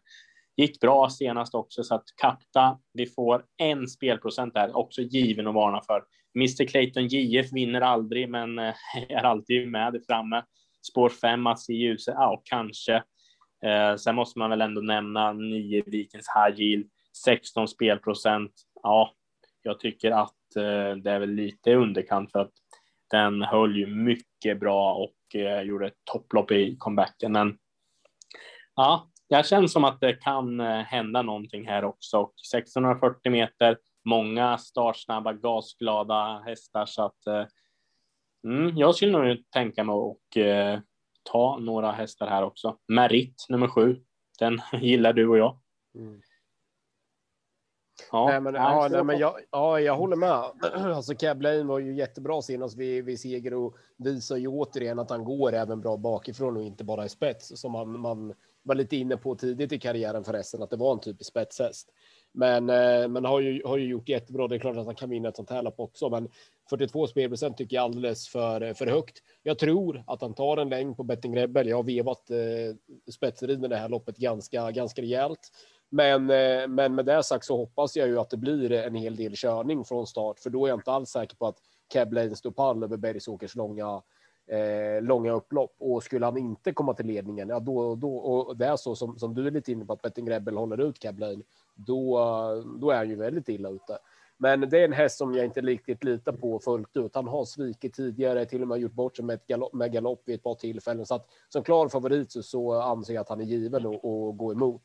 gick bra senast också så att Kapta, vi får en spelprocent där, också given att varna för. Mr Clayton JF vinner aldrig, men eh, är alltid med framme. Spår 5, Mats i ljuset, ja, kanske. Eh, sen måste man väl ändå nämna nio Vikens High Yield 16 spelprocent. Ja, jag tycker att eh, det är väl lite underkant för att den höll ju mycket bra och eh, gjorde ett topplopp i comebacken. Men ja, det känns som att det kan eh, hända någonting här också. Och 1640 meter, många startsnabba, gasglada hästar så att mm, jag skulle nog tänka mig att ta några hästar här också. Merit nummer sju, den [LAUGHS] gillar du och jag. Mm. Ja, nej, men, ja, nej, men jag, ja, jag håller med. [CLEARS THROAT] Alltså Lane var ju jättebra senast vid, vid seger och visar ju återigen att han går även bra bakifrån och inte bara i spets som man, man var lite inne på tidigt i karriären förresten, att det var en typisk spetshäst. Men, eh, men har ju, har ju gjort jättebra. Det är klart att han kan vinna ett sånt här lopp också, men 42 spelprocent tycker jag alldeles för, eh, för högt. Jag tror att han tar en längd på Betting Rebel. Jag har vevat eh, spetsriden det här loppet ganska, ganska rejält. Men, eh, men med det sagt så hoppas jag ju att det blir en hel del körning från start, för då är jag inte alls säker på att Cab Lane står pall över Bergsåkers långa, eh, långa upplopp. Och skulle han inte komma till ledningen, ja då, då och det är så som, som du är lite inne på att Betting Rebel håller ut cablain, då, då är han ju väldigt illa ute. Men det är en häst som jag inte riktigt litar på fullt ut. Han har svikit tidigare, till och med gjort bort sig med, ett galopp, med galopp vid ett par tillfällen. Så att som klar favorit så, så anser jag att han är given att gå emot.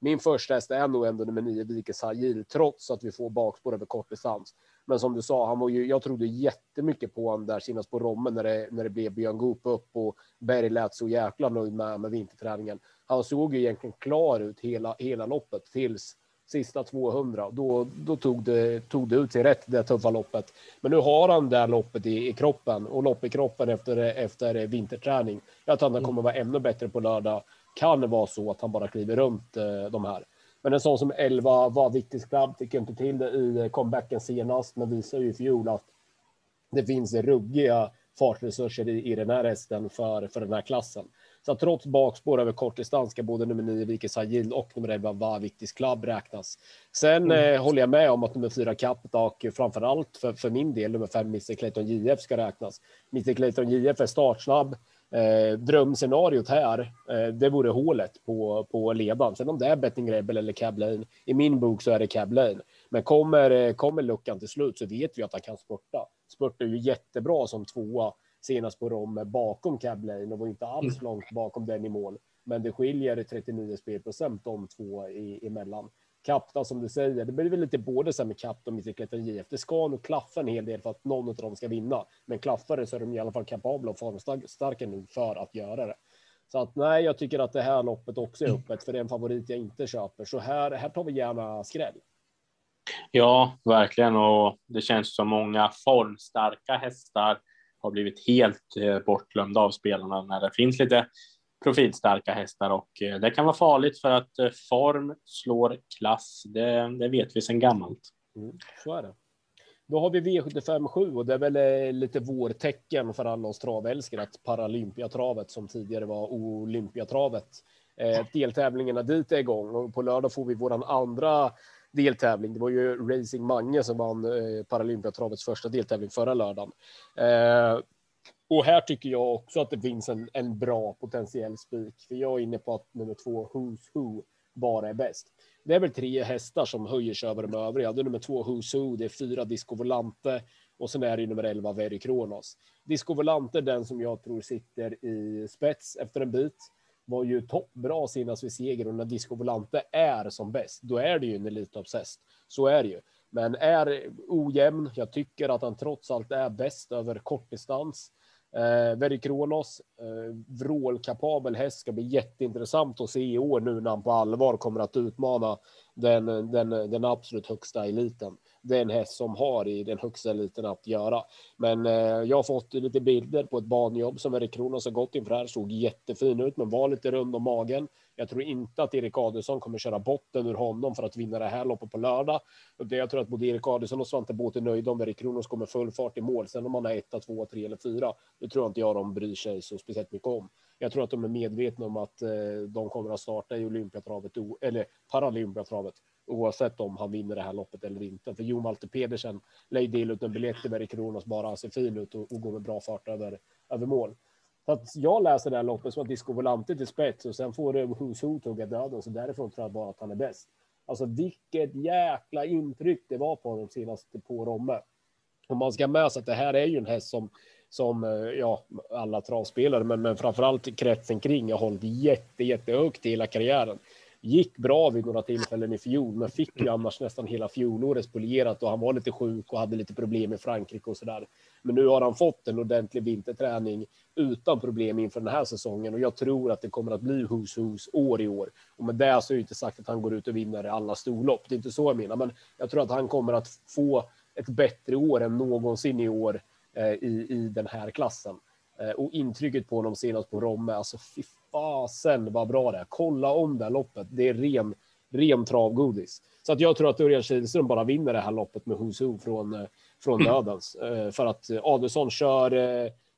Min första häst är nog ändå nummer nio, Vikes Hajil, trots att vi får bakspår över kort distans. Men som du sa, han var ju, jag trodde jättemycket på honom där senast på Rommen när det, när det blev Björn Goop upp och Berg lät så jäkla nöjd med, med vinterträningen. Han såg ju egentligen klar ut hela, hela loppet tills sista 200. Då, då tog, det, tog det ut sig rätt, det tuffa loppet. Men nu har han det loppet i, i kroppen och lopp i kroppen efter, efter vinterträning. Jag tror att han kommer vara ännu bättre på lördag kan det vara så att han bara kliver runt eh, de här. Men en sån som 11 var viktig Club fick inte till det i comebacken senast, men visar ju i fjol att det finns ruggiga fartresurser i, i den här hästen för, för den här klassen. Så trots bakspår över kortdistans ska både nummer 9 Vikes Agil och nummer 11 Vaviktis Club räknas. Sen mm. eh, håller jag med om att nummer 4 Capita och framför allt för, för min del nummer 5 Mr Clayton JF ska räknas. Mr Clayton JF är startsnabb, Eh, drömscenariot här, eh, det vore hålet på, på ledan. Sen om det är Betting Rebel eller Cab Lane, i min bok så är det Cab Lane. Men kommer, eh, kommer luckan till slut så vet vi att han kan spurta. Spurtar ju jättebra som tvåa senast på Rom bakom Cab Lane och var inte alls mm. långt bakom den i mål. Men det skiljer 39 spelprocent de två i, emellan. Kapta som du säger, det blir väl lite både så med Kapta och Bicicletten JF. Det ska nog klaffa en hel del för att någon av dem ska vinna. Men klaffar det så är de i alla fall kapabla och formstarka nog för att göra det. Så att nej, jag tycker att det här loppet också är öppet för det är en favorit jag inte köper. Så här, här tar vi gärna skräll. Ja, verkligen. Och det känns som många formstarka hästar har blivit helt eh, bortglömda av spelarna när det finns lite profilstarka hästar och eh, det kan vara farligt för att eh, form slår klass. Det, det vet vi sedan gammalt. Mm, så är det. Då har vi V75 7 och det är väl eh, lite vårtecken för alla oss travälskare att Paralympiatravet som tidigare var Olympiatravet. Eh, deltävlingarna dit är igång och på lördag får vi våran andra deltävling. Det var ju Racing Mange som vann eh, Paralympiatravets första deltävling förra lördagen. Eh, och här tycker jag också att det finns en, en bra potentiell spik, för jag är inne på att nummer två, Who's Who, bara är bäst. Det är väl tre hästar som höjer sig över de övriga. Det är nummer två, Who's Who, det är fyra Disco Volante och sen är det nummer 11, Very Kronos. Disco Volante, den som jag tror sitter i spets efter en bit, var ju toppbra senast vid seger och när Disco Volante är som bäst, då är det ju en Elitloppshäst. Så är det ju. Men är ojämn. Jag tycker att han trots allt är bäst över kortdistans. Eh, Verikronos, eh, vrålkapabel häst, ska bli jätteintressant att se i år nu när han på allvar kommer att utmana den, den, den absolut högsta eliten. Det är en häst som har i den högsta eliten att göra. Men eh, jag har fått lite bilder på ett banjobb som Erik Kronos har gått inför här, såg jättefin ut, men var lite rund om magen. Jag tror inte att Erik Adelsson kommer köra botten ur honom för att vinna det här loppet på lördag. Det jag tror att både Erik Adelsson och Svante Båth är nöjda om Erik Kronos kommer full fart i mål. Sen om man har etta, två, tre eller fyra, det tror jag inte jag de bryr sig så speciellt mycket om. Jag tror att de är medvetna om att eh, de kommer att starta i Olympiatravet eller Paralympiatravet oavsett om han vinner det här loppet eller inte. För Jon Malte Pedersen lär dela ut en biljett till Erik Kronos bara ser fin ut och, och går med bra fart över, över mål. Så att jag läser det här loppet som att Disco Volante till spets och sen får det Who's Who tugga döden. Så därifrån tror jag bara att han är bäst. Alltså vilket jäkla intryck det var på honom senast på Romme. Om man ska med sig att det här är ju en häst som som eh, ja, alla travspelare, men, men framförallt kretsen kring har hållit jätte, jättehögt hela karriären gick bra vid några tillfällen i fjol, men fick ju annars nästan hela fjolåret spolierat och han var lite sjuk och hade lite problem i Frankrike och så där. Men nu har han fått en ordentlig vinterträning utan problem inför den här säsongen och jag tror att det kommer att bli hus hus år i år. Och med det så är det inte sagt att han går ut och vinner i alla storlopp. Det är inte så jag menar, men jag tror att han kommer att få ett bättre år än någonsin i år eh, i, i den här klassen. Eh, och intrycket på honom senast på Romme, alltså fy fasen vad bra det är. Kolla om det här loppet. Det är ren, ren travgodis. Så att jag tror att Örjan Kihlström bara vinner det här loppet med Who's Who från, eh, från dödens. Mm. För att Adelsson kör,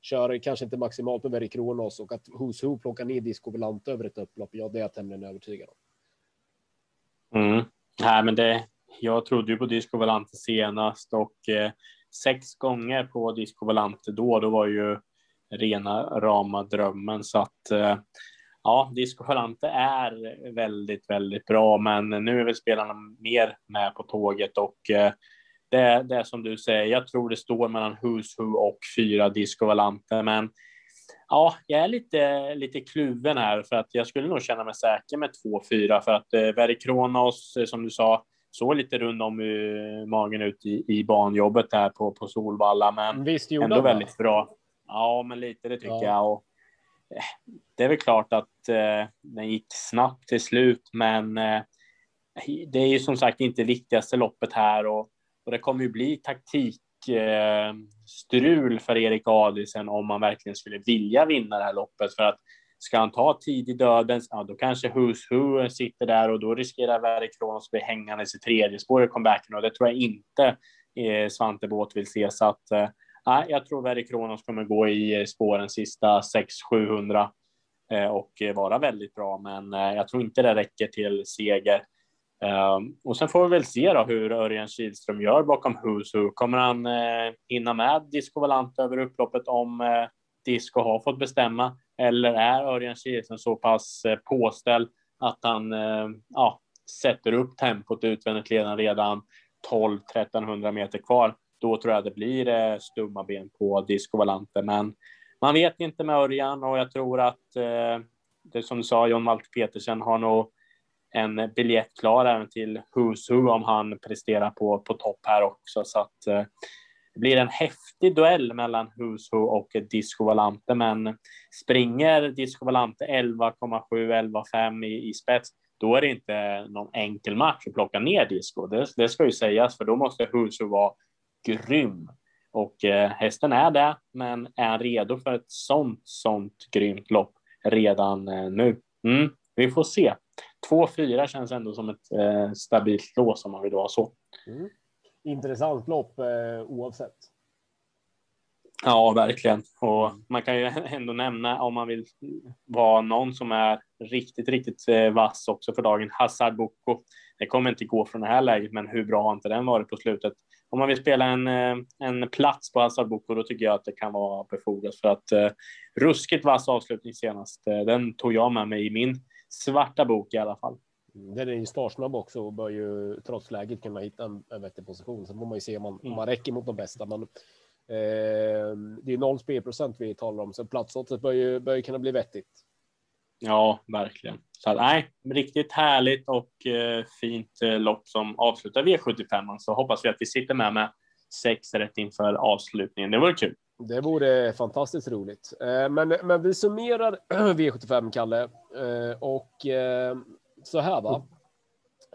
kör kanske inte maximalt med Very Kronos och att Who's Who plockar ner Disco Volant över ett upplopp. Ja, det är jag tämligen övertygad om. Mm. Nej, men det, jag trodde ju på Disco Volante senast och eh, sex gånger på Disco Volante då, då var ju rena rama drömmen. Så att eh, ja, Disco Volante är väldigt, väldigt bra, men nu är väl spelarna mer med på tåget och eh, det, det är som du säger. Jag tror det står mellan Who's Who och fyra Disco Volante, men ja, jag är lite, lite kluven här för att jag skulle nog känna mig säker med 2-4 för att eh, Very Kronos, eh, som du sa, såg lite rund om magen ut i, i banjobbet här på, på Solvalla, men Visst, ändå väldigt bra. Ja, men lite det tycker ja. jag. Och, eh, det är väl klart att eh, den gick snabbt till slut, men eh, det är ju som sagt inte viktigaste loppet här och, och det kommer ju bli taktikstrul eh, för Erik Adilsen om man verkligen skulle vilja vinna det här loppet för att ska han ta tid i döden, ja, då kanske Who's Who sitter där och då riskerar Verre Kronos att bli hängande i tredje spår i comebacken och det tror jag inte eh, Svante Båt vill se så att eh, Nej, jag tror Verre Kronos kommer gå i eh, spåren sista 600-700 eh, och eh, vara väldigt bra, men eh, jag tror inte det räcker till seger. Ehm, och sen får vi väl se då hur Örjan Kihlström gör bakom Who's Who. Kommer han eh, hinna med Disco Valante över upploppet om eh, Disco har fått bestämma? Eller är Örjan Kihlström så pass eh, påställd att han eh, ja, sätter upp tempot utvändigt redan redan 12-1300 meter kvar? Då tror jag det blir eh, stumma ben på Disco Valante, men man vet inte med Örjan och jag tror att eh, det som du sa, John Malte Petersen har nog en biljett klar även till Who's Who om han presterar på, på topp här också. Så att eh, det blir en häftig duell mellan Who's Who och Disco Valante, men springer Disco Valante 11,7, 11,5 i, i spets, då är det inte någon enkel match att plocka ner Disco. Det, det ska ju sägas, för då måste Who's Who vara grym. Och eh, hästen är det, men är redo för ett sånt, sånt grymt lopp redan eh, nu. Mm, vi får se. 2-4 känns ändå som ett eh, stabilt lås om man vill ha så. Mm. Intressant lopp eh, oavsett. Ja, verkligen. Och man kan ju [LAUGHS] ändå nämna om man vill vara någon som är riktigt, riktigt vass också för dagen. Hazard Boko. Det kommer inte gå från det här läget, men hur bra har inte den varit på slutet? Om man vill spela en, eh, en plats på Hazard Boko, då tycker jag att det kan vara befogat för att eh, ruskigt vass avslutning senast. Eh, den tog jag med mig i min svarta bok i alla fall. Mm, den är ju startsnabb också och bör ju trots läget kunna hitta en, en vettig position. Sen får man ju se om man, mm. om man räcker mot de bästa. Men eh, det är noll spelprocent vi talar om, så platsoddset bör ju, bör ju kunna bli vettigt. Ja, verkligen. Så nej, riktigt härligt och eh, fint eh, lopp som avslutar V75. Så hoppas vi att vi sitter med med sex rätt inför avslutningen. Det vore kul. Det vore fantastiskt roligt. Eh, men, men vi summerar [CLEARS THROAT] V75, Kalle. Eh, och eh, så här va.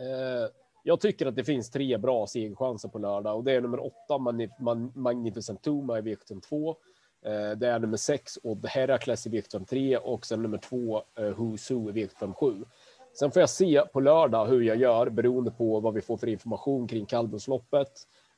Eh, jag tycker att det finns tre bra segerchanser på lördag och det är nummer åtta Magnificent Tuma i V72. Det är nummer sex Odd Herakles i V73 och sen nummer två Who's Who i V77. Sen får jag se på lördag hur jag gör beroende på vad vi får för information kring kallblodsloppet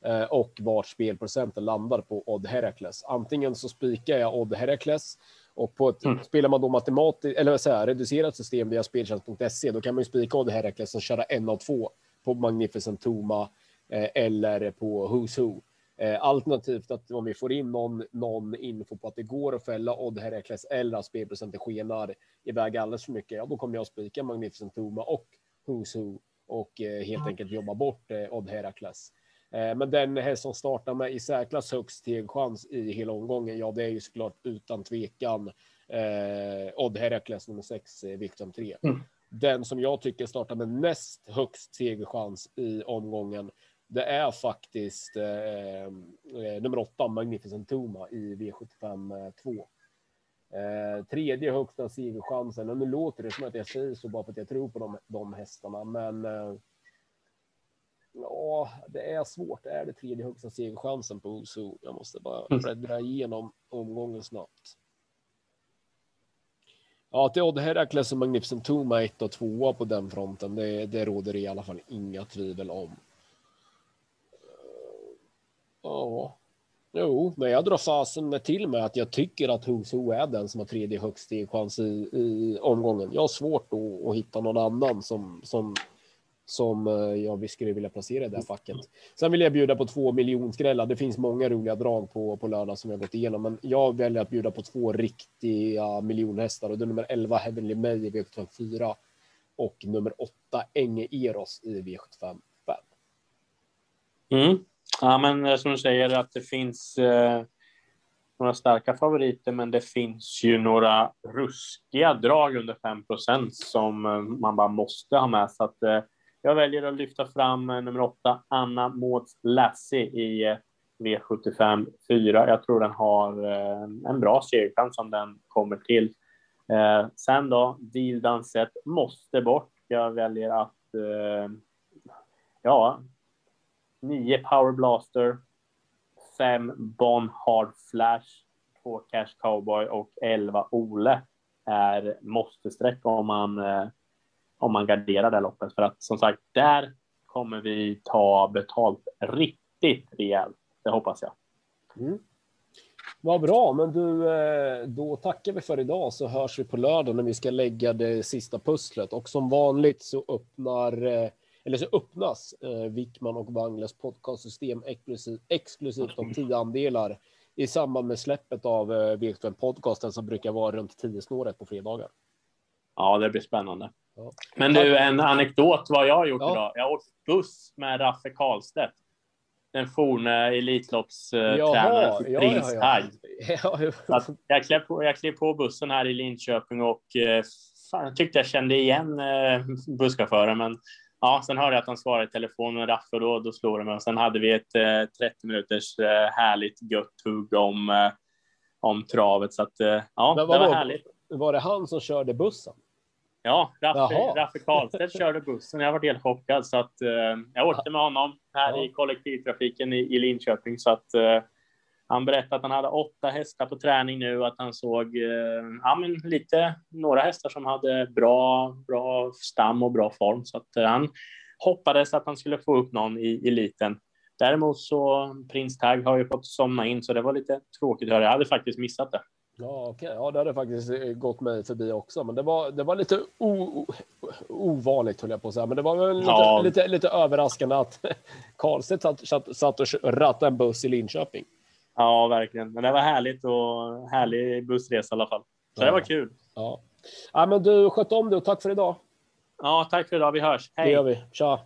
Eh, och vart spelprocenten landar på Odd Herakles. Antingen så spikar jag Odd Herakles och på ett, mm. spelar man då matematiskt eller säger, reducerat system via speltjänst.se, då kan man ju spika Odd Herakles och köra en av två på Magnificent Toma eh, eller på Who's Who. Eh, alternativt att om vi får in någon, någon info på att det går att fälla Odd Herakles eller att spelprocenten skenar iväg alldeles för mycket, ja, då kommer jag att spika Magnificent Toma och Who's Who och eh, helt enkelt jobba bort eh, Odd Herakles. Men den häst som startar med i särklass högst stegchans i hela omgången, ja, det är ju såklart utan tvekan eh, Odd Herakles nummer 6, eh, Victor 3. Mm. Den som jag tycker startar med näst högst segerchans i omgången, det är faktiskt eh, eh nummer 8, Magnificent Toma i V75 2. Eh, tredje högsta segerchansen, och nu låter det som att jag säger så bara för att jag tror på de, de hästarna, men eh, Ja, det är svårt. Det är det tredje högsta segerchansen på Oso. Jag måste bara mm. bläddra igenom omgången snabbt. Ja, till Odd Herakles och Magnificent Toma 1 och 2 på den fronten. Det, det råder det i alla fall inga tvivel om. Ja, jo, men jag drar fasen med till med att jag tycker att Huso är den som har tredje högst stegchans i, i omgången. Jag har svårt att, att hitta någon annan som, som som eh, jag skulle vilja placera i det här facket. Sen vill jag bjuda på två miljonskrällar. Det finns många roliga drag på, på lördag som jag gått igenom, men jag väljer att bjuda på två riktiga miljonhästar och det är nummer 11 Heavenly May i V75 4 och nummer 8 Enge Eros i V75 5. Mm. Ja, men eh, som du säger att det finns eh, några starka favoriter, men det finns ju några ruskiga drag under 5% som eh, man bara måste ha med. Så att, eh, jag väljer att lyfta fram eh, nummer åtta, Anna Mårts Lassie i eh, V75 4. Jag tror den har eh, en bra segerchans om den kommer till. Eh, sen då, Deal Danset måste bort. Jag väljer att, eh, ja, nio Power Blaster, fem Bon Hard Flash, två Cash Cowboy och elva Ole är måste-streck om man eh, om man garderar det loppet. För att som sagt, där kommer vi ta betalt riktigt rejält. Det hoppas jag. Mm. Vad bra, men du, eh, då tackar vi för idag så hörs vi på lördag när vi ska lägga det sista pusslet och som vanligt så öppnar eh, eller så öppnas eh, Wickman och Wangles podcastsystem exklusivt, exklusivt om tio andelar i samband med släppet av eh, V75 podcasten som brukar vara runt 10 snåret på fredagar. Ja, det blir spännande. Ja. Men du, en anekdot vad jag har gjort ja. idag. Jag har åkt buss med Raffe Karlstedt. Den forne Elitloppstränaren för Prins ja, ja, ja. [LAUGHS] jag, klev på, jag klev på bussen här i Linköping och eh, fan, jag tyckte jag kände igen eh, busschauffören, men ja, sen hörde jag att han svarade i telefon med Raffe och då, då slog det mig. Och sen hade vi ett eh, 30 minuters eh, härligt gött hugg om, eh, om travet. Så att, eh, ja, det var, var härligt. Var det han som körde bussen? Ja, Raffe, Raffe Karlstedt körde bussen. Jag var helt chockad så att eh, jag åkte med honom här ja. i kollektivtrafiken i, i Linköping så att eh, han berättade att han hade åtta hästar på träning nu att han såg eh, ja, men lite några hästar som hade bra, bra stam och bra form så att eh, han hoppades att han skulle få upp någon i eliten. Däremot så Prins Tag har ju fått somna in så det var lite tråkigt. Jag hade faktiskt missat det. Ja, okay. ja, det hade faktiskt eh, gått mig förbi också, men det var, det var lite o, ovanligt höll jag på att säga, men det var väl lite, ja. lite, lite överraskande att [LAUGHS] Karlstedt satt, satt, satt och rattade en buss i Linköping. Ja, verkligen. Men det var härligt och härlig bussresa i alla fall. Så ja. det var kul. Ja. ja, men du sköt om det och tack för idag. Ja, tack för idag. Vi hörs. Hej. Det gör vi. Tja.